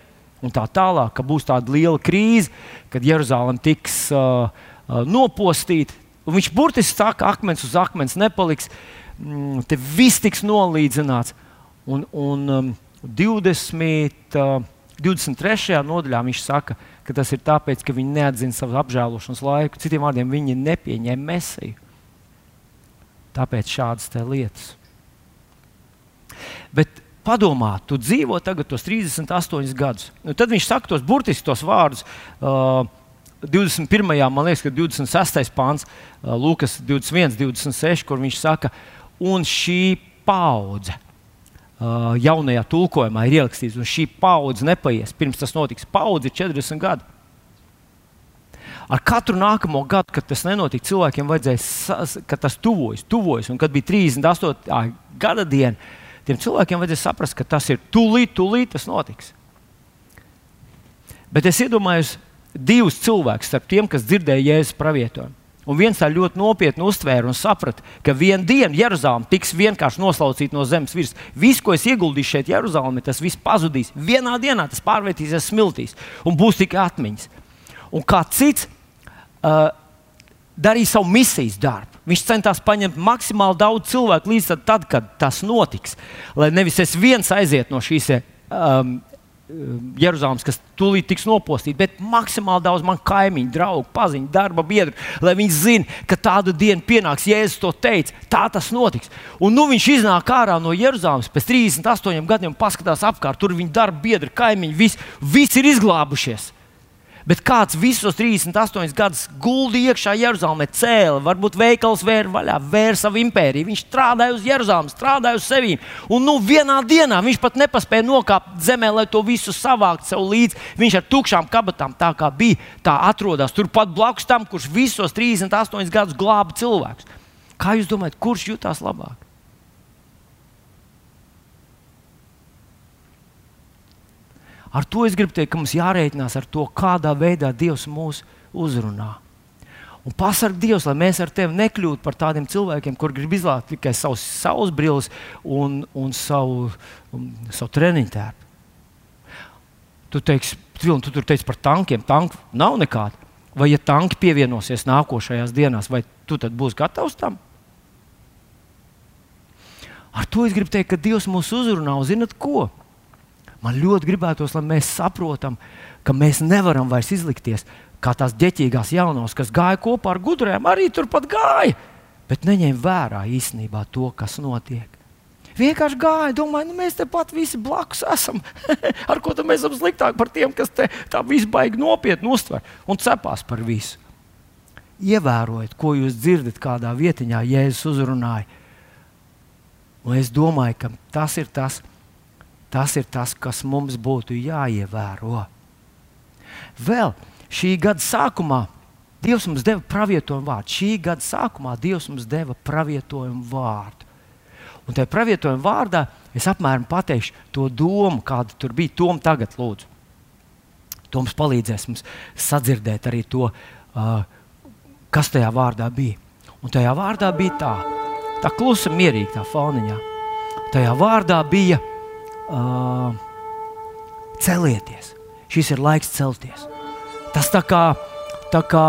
un tā tālāk, ka būs tāda liela krīze, kad Jeruzalem tiks uh, uh, nopostīta. Viņš burtiski saka, ka akmens uz akmens nepaliks, mm, te viss tiks nolīdzināts. Un, un um, 20, uh, 23. nodaļā viņš saka, ka tas ir tāpēc, ka viņi neatzina savu apžēlošanas laiku. Citiem vārdiem, viņi nepieņēma mesiju. Tāpēc šādas lietas. Bet padomā, tu dzīvo tagad tos 38 gadus. Nu, tad viņš saka tos burtiski tos vārdus. Uh, 21. man liekas, ka 26. pāns, uh, Lūkas 21, 26, kur viņš saka, un šī paudze uh, jaunajā tulkojumā ir ierakstīts, un šī paudze nepaies. Pirms tas notiks, paudze ir 40 gadi. Ar katru nākamo gadu, kad tas nenotika, cilvēkiem vajadzēja, ka tas tuvojas, tuvojas. Un kad bija 38. gada diena, tiem cilvēkiem vajadzēja saprast, ka tas ir tūlīt, tūlīt tas notiks. Bet es iedomājos divus cilvēkus starp tiem, kas dzirdēja Jēzus pravietojumu. Un viens tā ļoti nopietni uztvēra un saprata, ka vienā dienā Jeruzaleme tiks vienkārši noslaucīta no zemes virsmas. Viss, ko es ieguldīšu šeit, Jeruzalemē, tas viss pazudīs. Vienā dienā tas pārvērtīsies smiltīs un būs tikai atmiņas. Un kā cits uh, darīja savu misijas darbu. Viņš centās paņemt maksimāli daudz cilvēku līdz tad, kad tas notiks. Lai nevis es viens aizietu no šīs um, Jeruzalemes, kas tūlīt tiks nopostīta, bet maksimāli daudz man kaimiņu, draugu, paziņu, darba biedru, lai viņi zinātu, ka tāda diena pienāks. Jēzus to teica, tā tas notiks. Un nu viņš iznāk ārā no Jeruzalemes pēc 38 gadiem, paskatās apkārt, tur viņa darba biedri, kaimiņi, visi, visi ir izglābušies. Bet kāds visus 38 gadus guldīja iekšā Jeruzalemē, cēlīja, varbūt veikals vēra vaļā, vēra savu impēriju. Viņš strādāja uz Jeruzalemi, strādāja uz sevi. Un nu, vienā dienā viņš pat nepaspēja nokāpt zemē, lai to visu savākt sev līdzi. Viņš ar tukšām kabatām, tā kā bija, tā atrodas turpat blakus tam, kurš visos 38 gadus glāba cilvēkus. Kā jūs domājat, kurš jutās labāk? Ar to es gribu teikt, ka mums jārēķinās ar to, kādā veidā Dievs mūs uzrunā. Un pasarg Dievs, lai mēs ar tevi nekļūtu par tādiem cilvēkiem, kur grib izlākt tikai savus saules brilles un, un savu, un, savu treniņu tērpu. Tu teiksi, Vilni, tu tur teici par tankiem. Tanku nav nekāda. Vai ja tanki pievienosies nākošajās dienās, vai tu tad būsi gatavs tam? Ar to es gribu teikt, ka Dievs mūs uzrunā un zinat ko? Man ļoti gribētos, lai mēs saprotam, ka mēs nevaram vairs izlikties kā tās ģeķīgās jaunos, kas gāja kopā ar gudriem, arī turpat gāja, bet neņēma vērā īstenībā to, kas notiek. vienkārši gāja, domāja, nu, mēs tepat visi blakus esam. Ar ko mēs esam sliktāki par tiem, kas tā visu baigi nopietni uztver un cepās par visu. Ievērojiet, ko jūs dzirdat kādā vietiņā, Jēzus uzrunāja. Un es domāju, ka tas ir tas, tas ir tas, kas mums būtu jāievēro. Vēl šī gada sākumā Dievs mums deva pravietojumu vārdu. Šī gada sākumā Dievs mums deva pravietojumu vārdu. Un tajā pravietojuma vārdā es apmēram pateikšu to domu, kāda tur bija. Tom tagad, lūdzu. Toms palīdzēs mums sadzirdēt arī to, uh, kas tajā vārdā bija. Un tajā vārdā bija tā, tā klusa, mierīga, tā foniņā. Tajā vārdā bija uh, celieties. Šis ir laiks celties. Tas tā kā, tā kā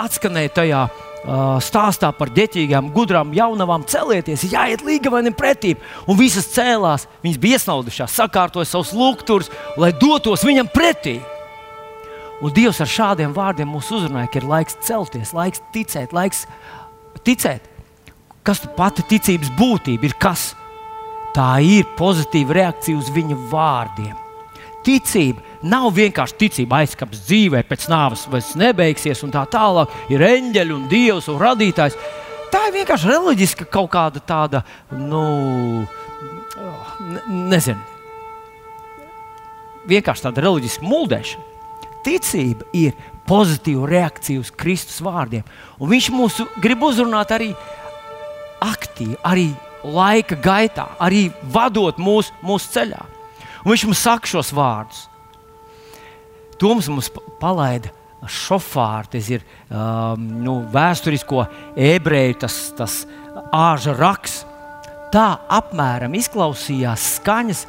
atskanēja tajā uh, stāstā par ģeķīgām, gudrām, jaunavām celieties, jāiet līgavainam pretī. Un visas cēlās, viņas bija iesnaudušās, sakārtoja savus lukturus, lai dotos viņam pretī. Un Dievs ar šādiem vārdiem mūs uzrunāja, ka ir laiks celties, laiks ticēt, laiks ticēt. Kas ir pati ticības būtība? Ir kas? Tā ir pozitīva reakcija uz viņa vārdiem. Ticība nav vienkārši ticība aizkapts dzīvē, pēc nāves vairs nebeigsies, un tā tālāk ir eņģeļi un dievs un radītājs. Tā ir vienkārši reliģiska kaut kāda tāda, nu, nezinu, vienkārši tāda reliģiska muldēšana. Ticība ir pozitīva reakcija uz Kristus vārdiem, un Viņš mūs grib uzrunāt arī aktīvi, arī laika gaitā, arī vadot mūsu mūs ceļā. Un viņš mums saka šos vārdus. Toms mums palaida šofāru, tas ir um, nu, vēsturisko ebreju tas, tas āža raksts. Tā apmēram izklausījās skaņas,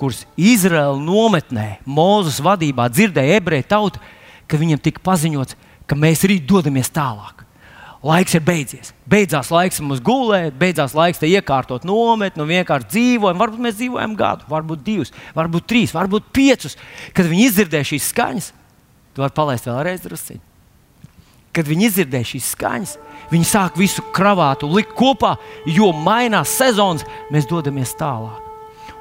kuras Izraēla nometnē, Mūzes vadībā dzirdēja ebreju tauta, ka viņam tika paziņots, ka mēs rīt dodamies tālāk laiks ir beidzies. Beidzās laiks mums gulēt, beidzās laiks te iekārtot nometni, nu vienkārši dzīvojam. Varbūt mēs dzīvojam gadu, varbūt divus, varbūt trīs, varbūt piecus. Kad viņi izdzirdēja šīs skaņas, tu vari palaist vēlreiz drusciņu. Kad viņi izdzirdēja šīs skaņas, viņi sāk visu kravātu likt kopā, jo mainās sezonas, mēs dodamies tālāk.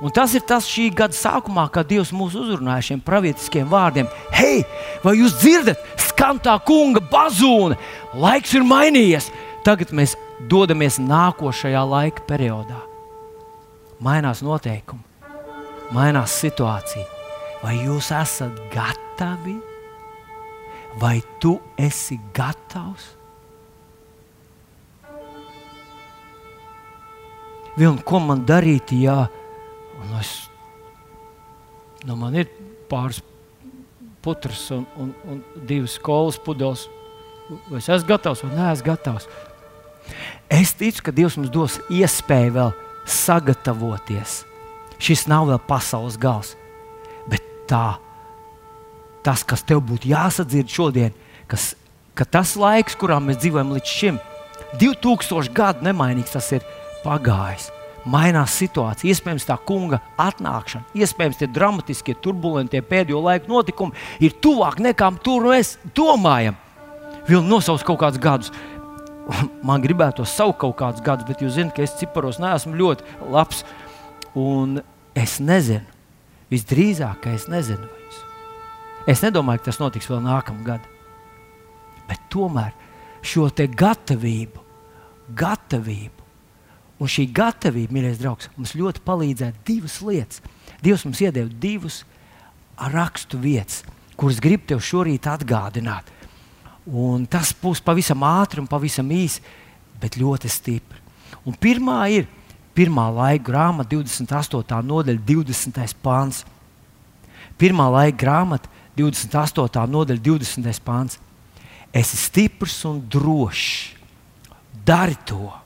Un tas ir tas šī gada sākumā, kad Dievs mūs uzrunāja šiem pravietiskiem vārdiem. Hei, vai jūs dzirdat, skan tā kunga bazūna? Laiks ir mainījies. Tagad mēs dodamies nākošajā laika periodā. Mainās noteikumi, mainās situācija. Vai jūs esat gatavi? Vai tu esi gatavs? Vilni, ko man darīt, ja Un es, nu man ir pāris putras un, un, un divas kolas pudeles. Vai es esmu gatavs vai neesmu gatavs? Es ticu, ka Dievs mums dos iespēju vēl sagatavoties. Šis nav vēl pasaules gals, bet tā, tas, kas tev būtu jāsadzird šodien, kas, ka tas laiks, kurā mēs dzīvojam līdz šim, 2000 gadu nemainīgs, tas ir pagājis mainās situācija, iespējams, tā kunga atnākšana, iespējams, tie dramatiskie, turbulentie pēdējo laiku notikumi ir tuvāk nekā tur mēs domājam. Vilni nosauc kaut kādus gadus. Man gribētu saukt kaut kādus gadus, bet jūs zināt, ka es ciparos neesmu ļoti labs. Un es nezinu, visdrīzāk, ka es nezinu. Viņus. Es nedomāju, ka tas notiks vēl nākamā gada. Bet tomēr šo gatavību, gatavību Un šī gatavība, mīļais draugs, mums ļoti palīdzēja divas lietas. Dievs mums iedeva divas rakstu vietas, kuras grib tev šorīt atgādināt. Un tas būs pavisam ātri un pavisam īsi, bet ļoti stipri. Un pirmā ir pirmā laika grāmata, 28. nodaļa, 20. pāns. Pirmā laika grāmata, 28. nodaļa, 20. pāns. Esi stiprs un drošs. Dari to!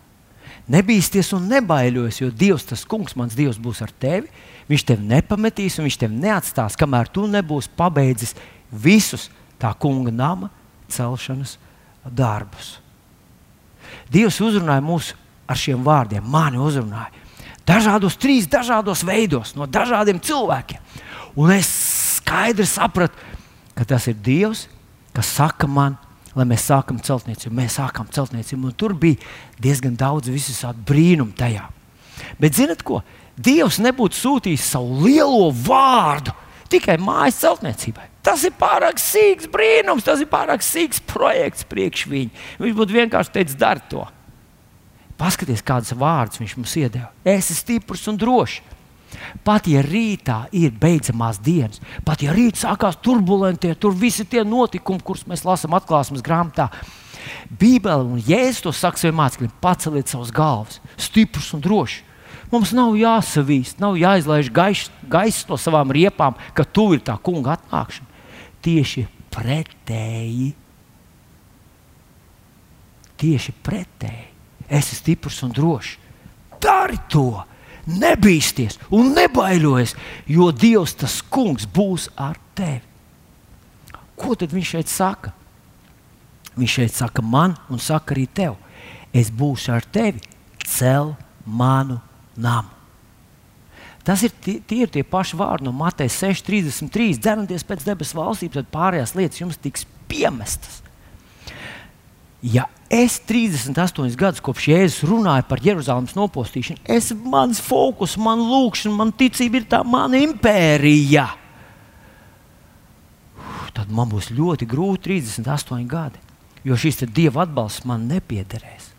Nebīsties un nebaidies, jo Dievs, tas kungs, mans Dievs, būs ar tevi. Viņš tevi nepametīs un viņš tevi neatstās, kamēr tu nebūsi pabeidzis visus tā kunga nama celšanas darbus. Dievs uzrunāja mūs ar šiem vārdiem, mani uzrunāja. Dažādos, trīs dažādos veidos, no dažādiem cilvēkiem. Un es skaidri sapratu, ka tas ir Dievs, kas saka man, lai mēs sākam celtniecību. Mēs sākam celtniecību, un tur bija diezgan daudz visādi brīnumu tajā. Bet zinat ko? Dievs nebūtu sūtījis savu lielo vārdu tikai mājas celtniecībai. Tas ir pārāk sīgs brīnums, tas ir pārāk sīgs projekts priekš viņa. Viņš būtu vienkārši teicis, dari to. Paskaties, kādas vārdas viņš mums iedeva. Es esmu stiprs un drošs. Pat ja rītā ir beidzamās dienas, pat ja rītā sākās turbulentie, tur visi tie notikumi, kurus mēs lasām atklāsmes grāmatā, Bībele un Jēzus to saka saviem mācekļiem: paceliet savus galvas, stiprs un drošs. Mums nav jāsavīst, nav jāizlaiž gaisa no savām riepām, ka tu ir tā kunga atnākšana. Tieši pretēji. Tieši pretēji. Es esmu stiprs un drošs. Dari to! Nebīsties un nebaidoties, jo Dievs, tas kungs, būs ar tevi. Ko tad viņš šeit saka? Viņš šeit saka man un saka arī tev. Es būšu ar tevi, cel manu namu. Tas ir tie, tie, ir tie paši vārdi no Mateja 6,33. Dzernoties pēc debesu valstības, tad pārējās lietas jums tiks piemestas. Ja es 38 gadus kopš Jēzus runāju par Jeruzalemes nopostīšanu, es, mans fokus, man lūkšana, man ticība ir tā mana impērija. Tad man būs ļoti grūti 38 gadi, jo šis dieva atbalsts man nepiederēs.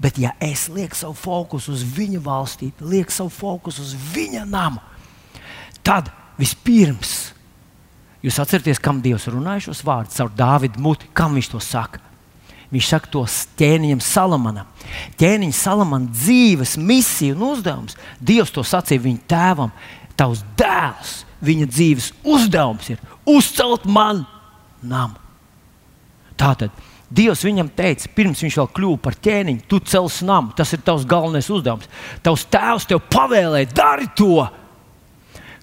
Bet, ja es lieku savu fokusu uz viņa valstību, lieku savu fokusu uz viņa namu, tad vispirms jūs atcerieties, kam Dievs runāja šos vārdus caur Dāvidu muti, kam viņš to saka. Viņš saka to ķēniņam Salamanam. Ķēniņa Salamana dzīves misija un uzdevums. Dievs to sacīja viņa tēvam, tavs dēls. Viņa dzīves uzdevums ir uzcelt man namu. Tātad Dievs viņam teica, pirms viņš vēl kļuva par ķēniņu, tu celsi namu. Tas ir tavs galvenais uzdevums. Tavs tēvs tev pavēlēja, dari to.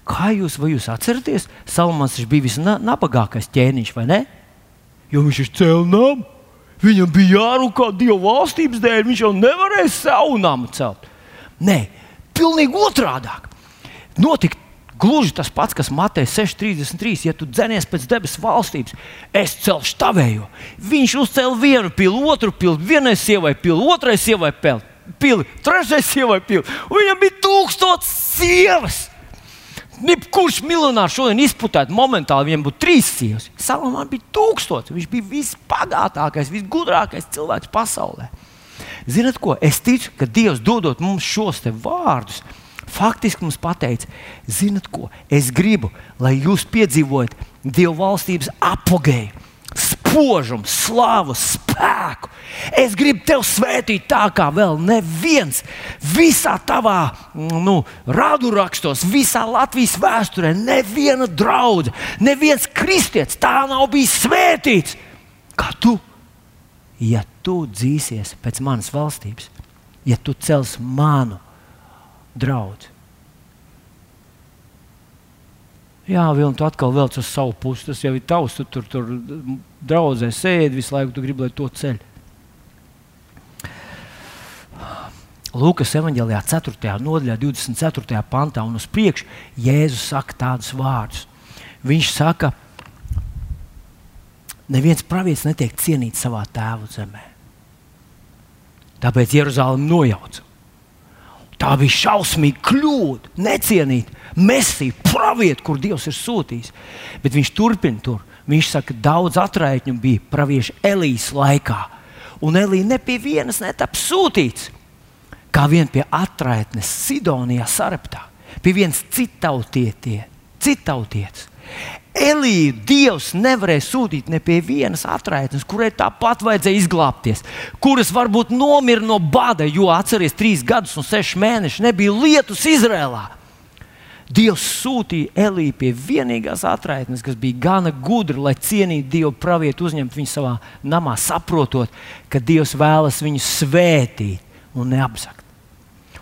Kā jūs, jūs atceraties, Salmans bija visnabagākais ķēniņš, vai ne? Jo viņš ir cēlis namu. Viņam bija jārūkā Dieva valstības dēļ, viņš jau nevarēja savu namu celt. Nē, pilnīgi otrādi. Notika Gluži tas pats, kas Mateja 6,33. Ja tu dzenies pēc debesu valstības, es celšu tavējo. Viņš uzcēla vienu pili, otru pili, vienai sievai pili, otrai sievai pili, trešai sievai pili. Viņam bija tūkstots sievas. Kurš miljonārs šodien izputētu momentāli, viņam būtu trīs sievas. Salamānam bija tūkstots. Viņš bija vispagātākais, visgudrākais cilvēks pasaulē. Zinat ko? Es ticu, ka Dievs dodot mums šos vārdus faktiski mums pateica, zinat ko, es gribu, lai jūs piedzīvojat Dieva valstības apgāju. Spožumu, slavu, spēku. Es gribu tevi svētīt tā, kā vēl neviens. Visā tavā nu, radurakstos, visā Latvijas vēsturē, neviena draudzene, neviens kristietis tā nav bijis svētīts. Kā tu, ja tu dzīsies pēc manas valstības, ja tu cels manu draugs. Jā, vēl tu atkal velc uz savu pusi. Tas jau ir tavs. Tu tur, tur draudzē sēdi visu laiku, tu gribi, lai to ceļ. Lūkas evanģēlijā, 4. nodaļā, 24. pantā un uz priekšu Jēzus saka tādus vārdus. Viņš saka, neviens pravietis netiek cienīts savā tēva zemē. Tāpēc Jeruzalem nojauca. Tā bija šausmīga kļūda, necienīt mesiju, pravietu, kur Dievs ir sūtījis. Bet viņš turpina tur. Viņš saka, ka daudz atraitņu bija pravieša Elījas laikā. Un Elīja ne pie vienas netap sūtīts, kā vien pie atraitnes Sidonijā sareptā, pie vienas citautieties. citautietis. Elīju Dievs nevarēja sūtīt ne pie vienas atraitnes, kurai tāpat vajadzēja izglābties, kuras varbūt nomira no bada, jo atceries, trīs gadus un sešus mēnešus nebija lietus Izrēlā. Dievs sūtīja Elīju pie vienīgās atraitnes, kas bija gana gudra, lai cienītu Dievu pravietu, uzņemt viņu savā namā, saprotot, ka Dievs vēlas viņu svētīt un neapzakt.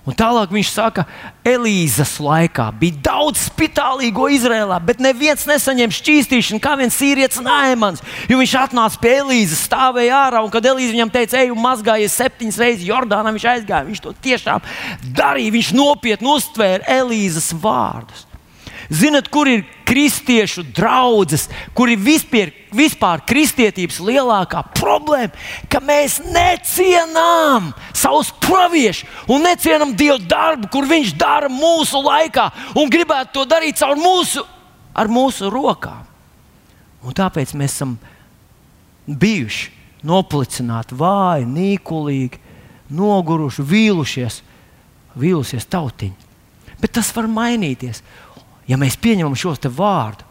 Un tālāk viņš saka, Elīzes laikā bija daudz spitālīgo Izrēlā, bet neviens nesaņēma šķīstīšanu, kā viens sīrietis Nēmans. Jo viņš atnāca pie Elīzes, stāvēja ārā, un kad Elīze viņam teica, ej, mazgājies septiņas reizes Jordānā, viņš aizgāja. Viņš to tiešām darīja. Viņš nopietni uztvēra Elīzes vārdus. Zinat, kur ir kristiešu draugs, kur ir vispār, vispār kristietības lielākā problēma? Ka mēs necienām savus praviešus un necienām Dieva darbu, kur Viņš dara mūsu laikā un gribētu to darīt caur mūsu, ar mūsu rokām. Un tāpēc mēs esam bijuši noplicināti, vāji, nīkulīgi, noguruši, vīlušies, vīlusies tautiņi. Bet tas var mainīties ja mēs pieņemam šos te vārdus,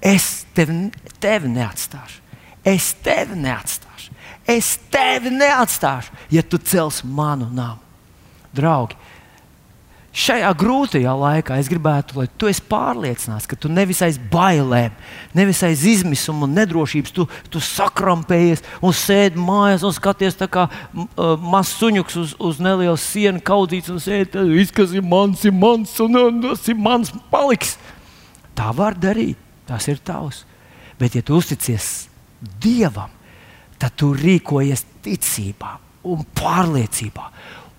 es tevi, tevi neatstāšu. Es tevi neatstāšu. Es tevi neatstāšu, ja tu cels manu namu. Draugi, šajā grūtajā laikā es gribētu, lai tu esi pārliecināts, ka tu nevis aiz bailēm, nevis aiz izmisuma un nedrošības, tu, tu sakrampējies un sēdi mājās un skaties kā uh, mazs suņuks uz, uz nelielu sienu, kaudzīts un sēdi. Viss, kas ir mans, ir mans, un, un tas ir mans paliks. Tā var darīt, tas ir tavs. Bet, ja tu uzticies Dievam, tad tu rīkojies ticībā un pārliecībā.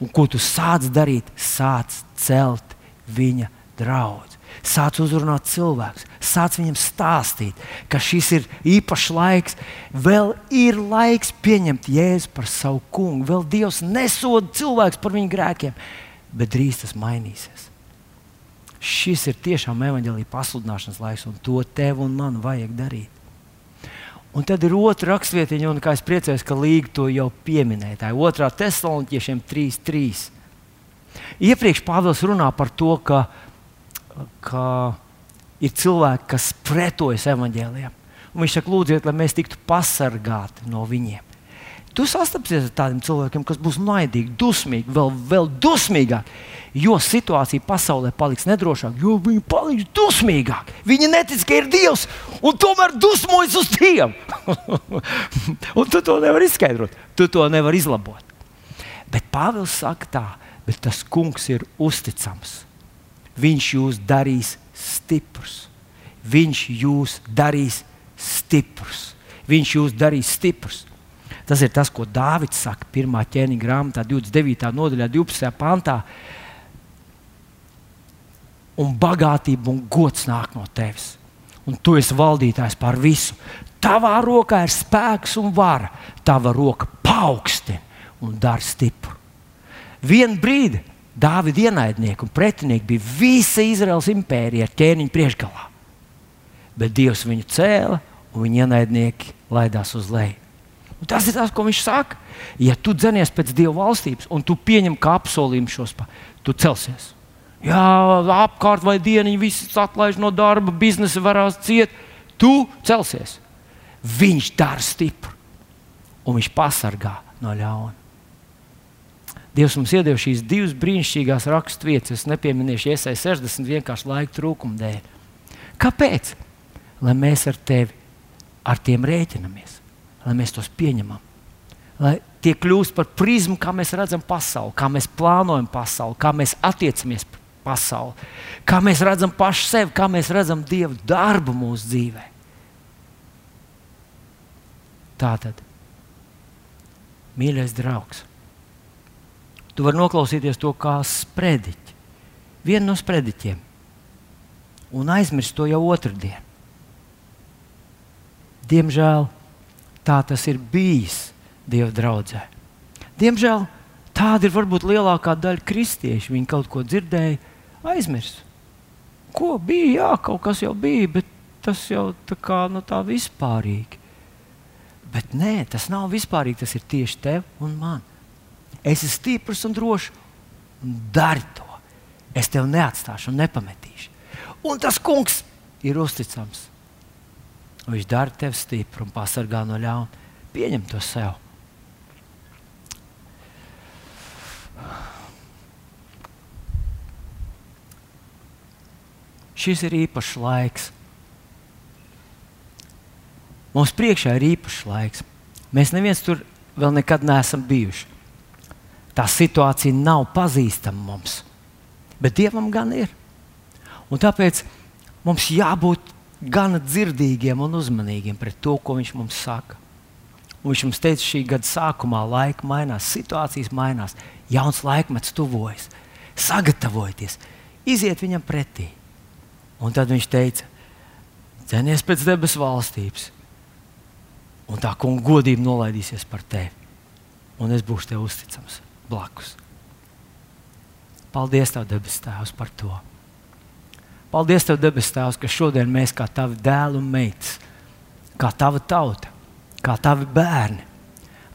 Un ko tu sāc darīt? Sāc celt viņa draugu. Sāc uzrunāt cilvēkus, sāc viņiem stāstīt, ka šis ir īpašs laiks. Vēl ir laiks pieņemt Jēzu par savu kungu. Vēl Dievs nesoda cilvēkus par viņu grēkiem, bet drīz tas mainīsies. Šis ir tiešām evanģēlīja pasludināšanas laiks, un to tev un man vajag darīt. Un tad ir otra rakstvietiņa, un kā es priecājos, ka Līga to jau pieminēja. Tā ir otrā Thessaloniķiešiem 3.3. Iepriekš Pāvils runā par to, ka, ka ir cilvēki, kas pretojas evaņģēliem. Viņš saka, lūdziet, lai mēs tiktu pasargāti no viņiem. Tu sastapsies ar tādiem cilvēkiem, kas būs naidīgi, dusmīgi, vēl, vēl dusmīgāki. Jo situācija pasaulē paliks nedrošāka, jo viņi paliks dusmīgāki. Viņi netic, ka ir Dievs, un tomēr dusmojas uz Dievu. un tu to nevari izskaidrot, tu to nevari izlabot. Bet Pāvils saka tā, bet tas kungs ir uzticams. Viņš jūs darīs stiprus. Viņš jūs darīs stiprus. Viņš jūs darīs stiprus. Tas ir tas, ko Dārvids saka 1. ķēniņa grāmatā, 29. nodaļā, 12. pantā. Un bagātība un gods nāk no tevis. Un tu esi valdītājs pār visu. Tavā rokā ir spēks un vara. Tava roka paaugstina un dara stipru. Vienu brīdi Dāvida ienaidnieki un pretinieki bija visa Izraels impērija ar ķēniņu priekšgalā. Bet Dievs viņu cēla un viņa ienaidnieki laidās uz leju. Un tas ir tas, ko viņš saka. Ja tu dzenies pēc Dieva valstības un tu pieņem kā apsolījumu šos, tu celsies. Jā, apkārt vai dienu viss atlaiž no darba, biznesa varās ciet. Tu celsies. Viņš dara stipru un viņš pasargā no ļauna. Dievs mums iedeva šīs divas brīnišķīgās raksturvietas. Es nepieminēšu, iesai 60 vienkārši laika trūkuma dēļ. Kāpēc? Lai mēs ar tevi ar tiem rēķinamies lai mēs tos pieņemam. Lai tie kļūst par prizmu, kā mēs redzam pasauli, kā mēs plānojam pasauli, kā mēs attiecamies pret pasauli, kā mēs redzam pašu sevi, kā mēs redzam Dieva darbu mūsu dzīvē. Tā tad, mīļais draugs, tu vari noklausīties to kā sprediķi, vienu no sprediķiem, un aizmirst to jau otrdien. Diemžēl tā tas ir bijis Dieva draudzē. Diemžēl tāda ir varbūt lielākā daļa kristiešu. Viņi kaut ko dzirdēja, aizmirst. Ko bija? Jā, kaut kas jau bija, bet tas jau tā kā nu, tā vispārīgi. Bet nē, tas nav vispārīgi. Tas ir tieši tev un man. Es esmu stiprs un drošs, un dari to. Es tevi neatstāšu un nepametīšu. Un tas kungs ir uzticams. Viņš dara tevi stipru un pasargā no ļauna. Pieņem to sev. Šis ir īpašs laiks. Mums priekšā ir īpašs laiks. Mēs neviens tur vēl nekad neesam bijuši. Tā situācija nav pazīstama mums, bet Dievam gan ir. Un tāpēc mums jābūt gana dzirdīgiem un uzmanīgiem pret to, ko viņš mums saka. Un viņš mums teica, šī gada sākumā laika mainās, situācijas mainās, jauns laikmets tuvojas. Sagatavojieties, iziet viņam pretī Un tad viņš teica, cenies pēc debesu valstības, un tā kunga godība nolaidīsies par tevi. Un es būšu tev uzticams blakus. Paldies, Tev, debes Tēvs, par to. Paldies, Tev, debes Tēvs, ka šodien mēs, kā Tavi dēli un meitas, kā Tava tauta, kā Tavi bērni,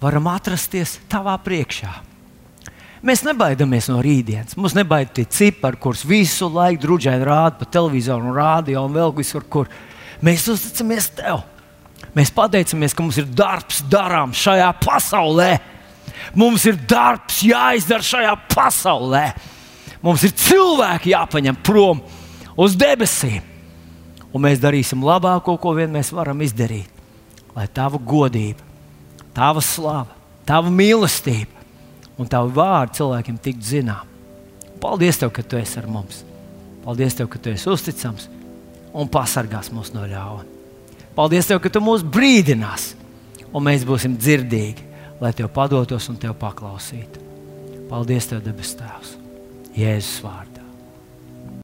varam atrasties Tavā priekšā. Mēs nebaidāmies no rītdienas. Mums nebaida tie cipari, kurus visu laiku drudžēni rāda pa televizoru, rādio un vēl visur, kur mēs uzticamies Tev. Mēs pateicamies, ka mums ir darbs darāms šajā pasaulē. Mums ir darbs jāizdara šajā pasaulē. Mums ir cilvēki jāpaņem prom uz debesīm. Un mēs darīsim labāko, ko vien mēs varam izdarīt. Lai tava godība, tava slava, tava mīlestība un tavu vārdu cilvēkiem tiktu zinām. Paldies, tev, ka tu esi ar mums. Paldies, tev, ka tu esi uzticams un pasargās mūs no ļauna. Paldies, tev, ka tu mūs brīdinās, un mēs būsim dzirdīgi, lai tev padotos un tev paklausītu. Paldies, tev, debes Tēvs! Jēzus vārdā.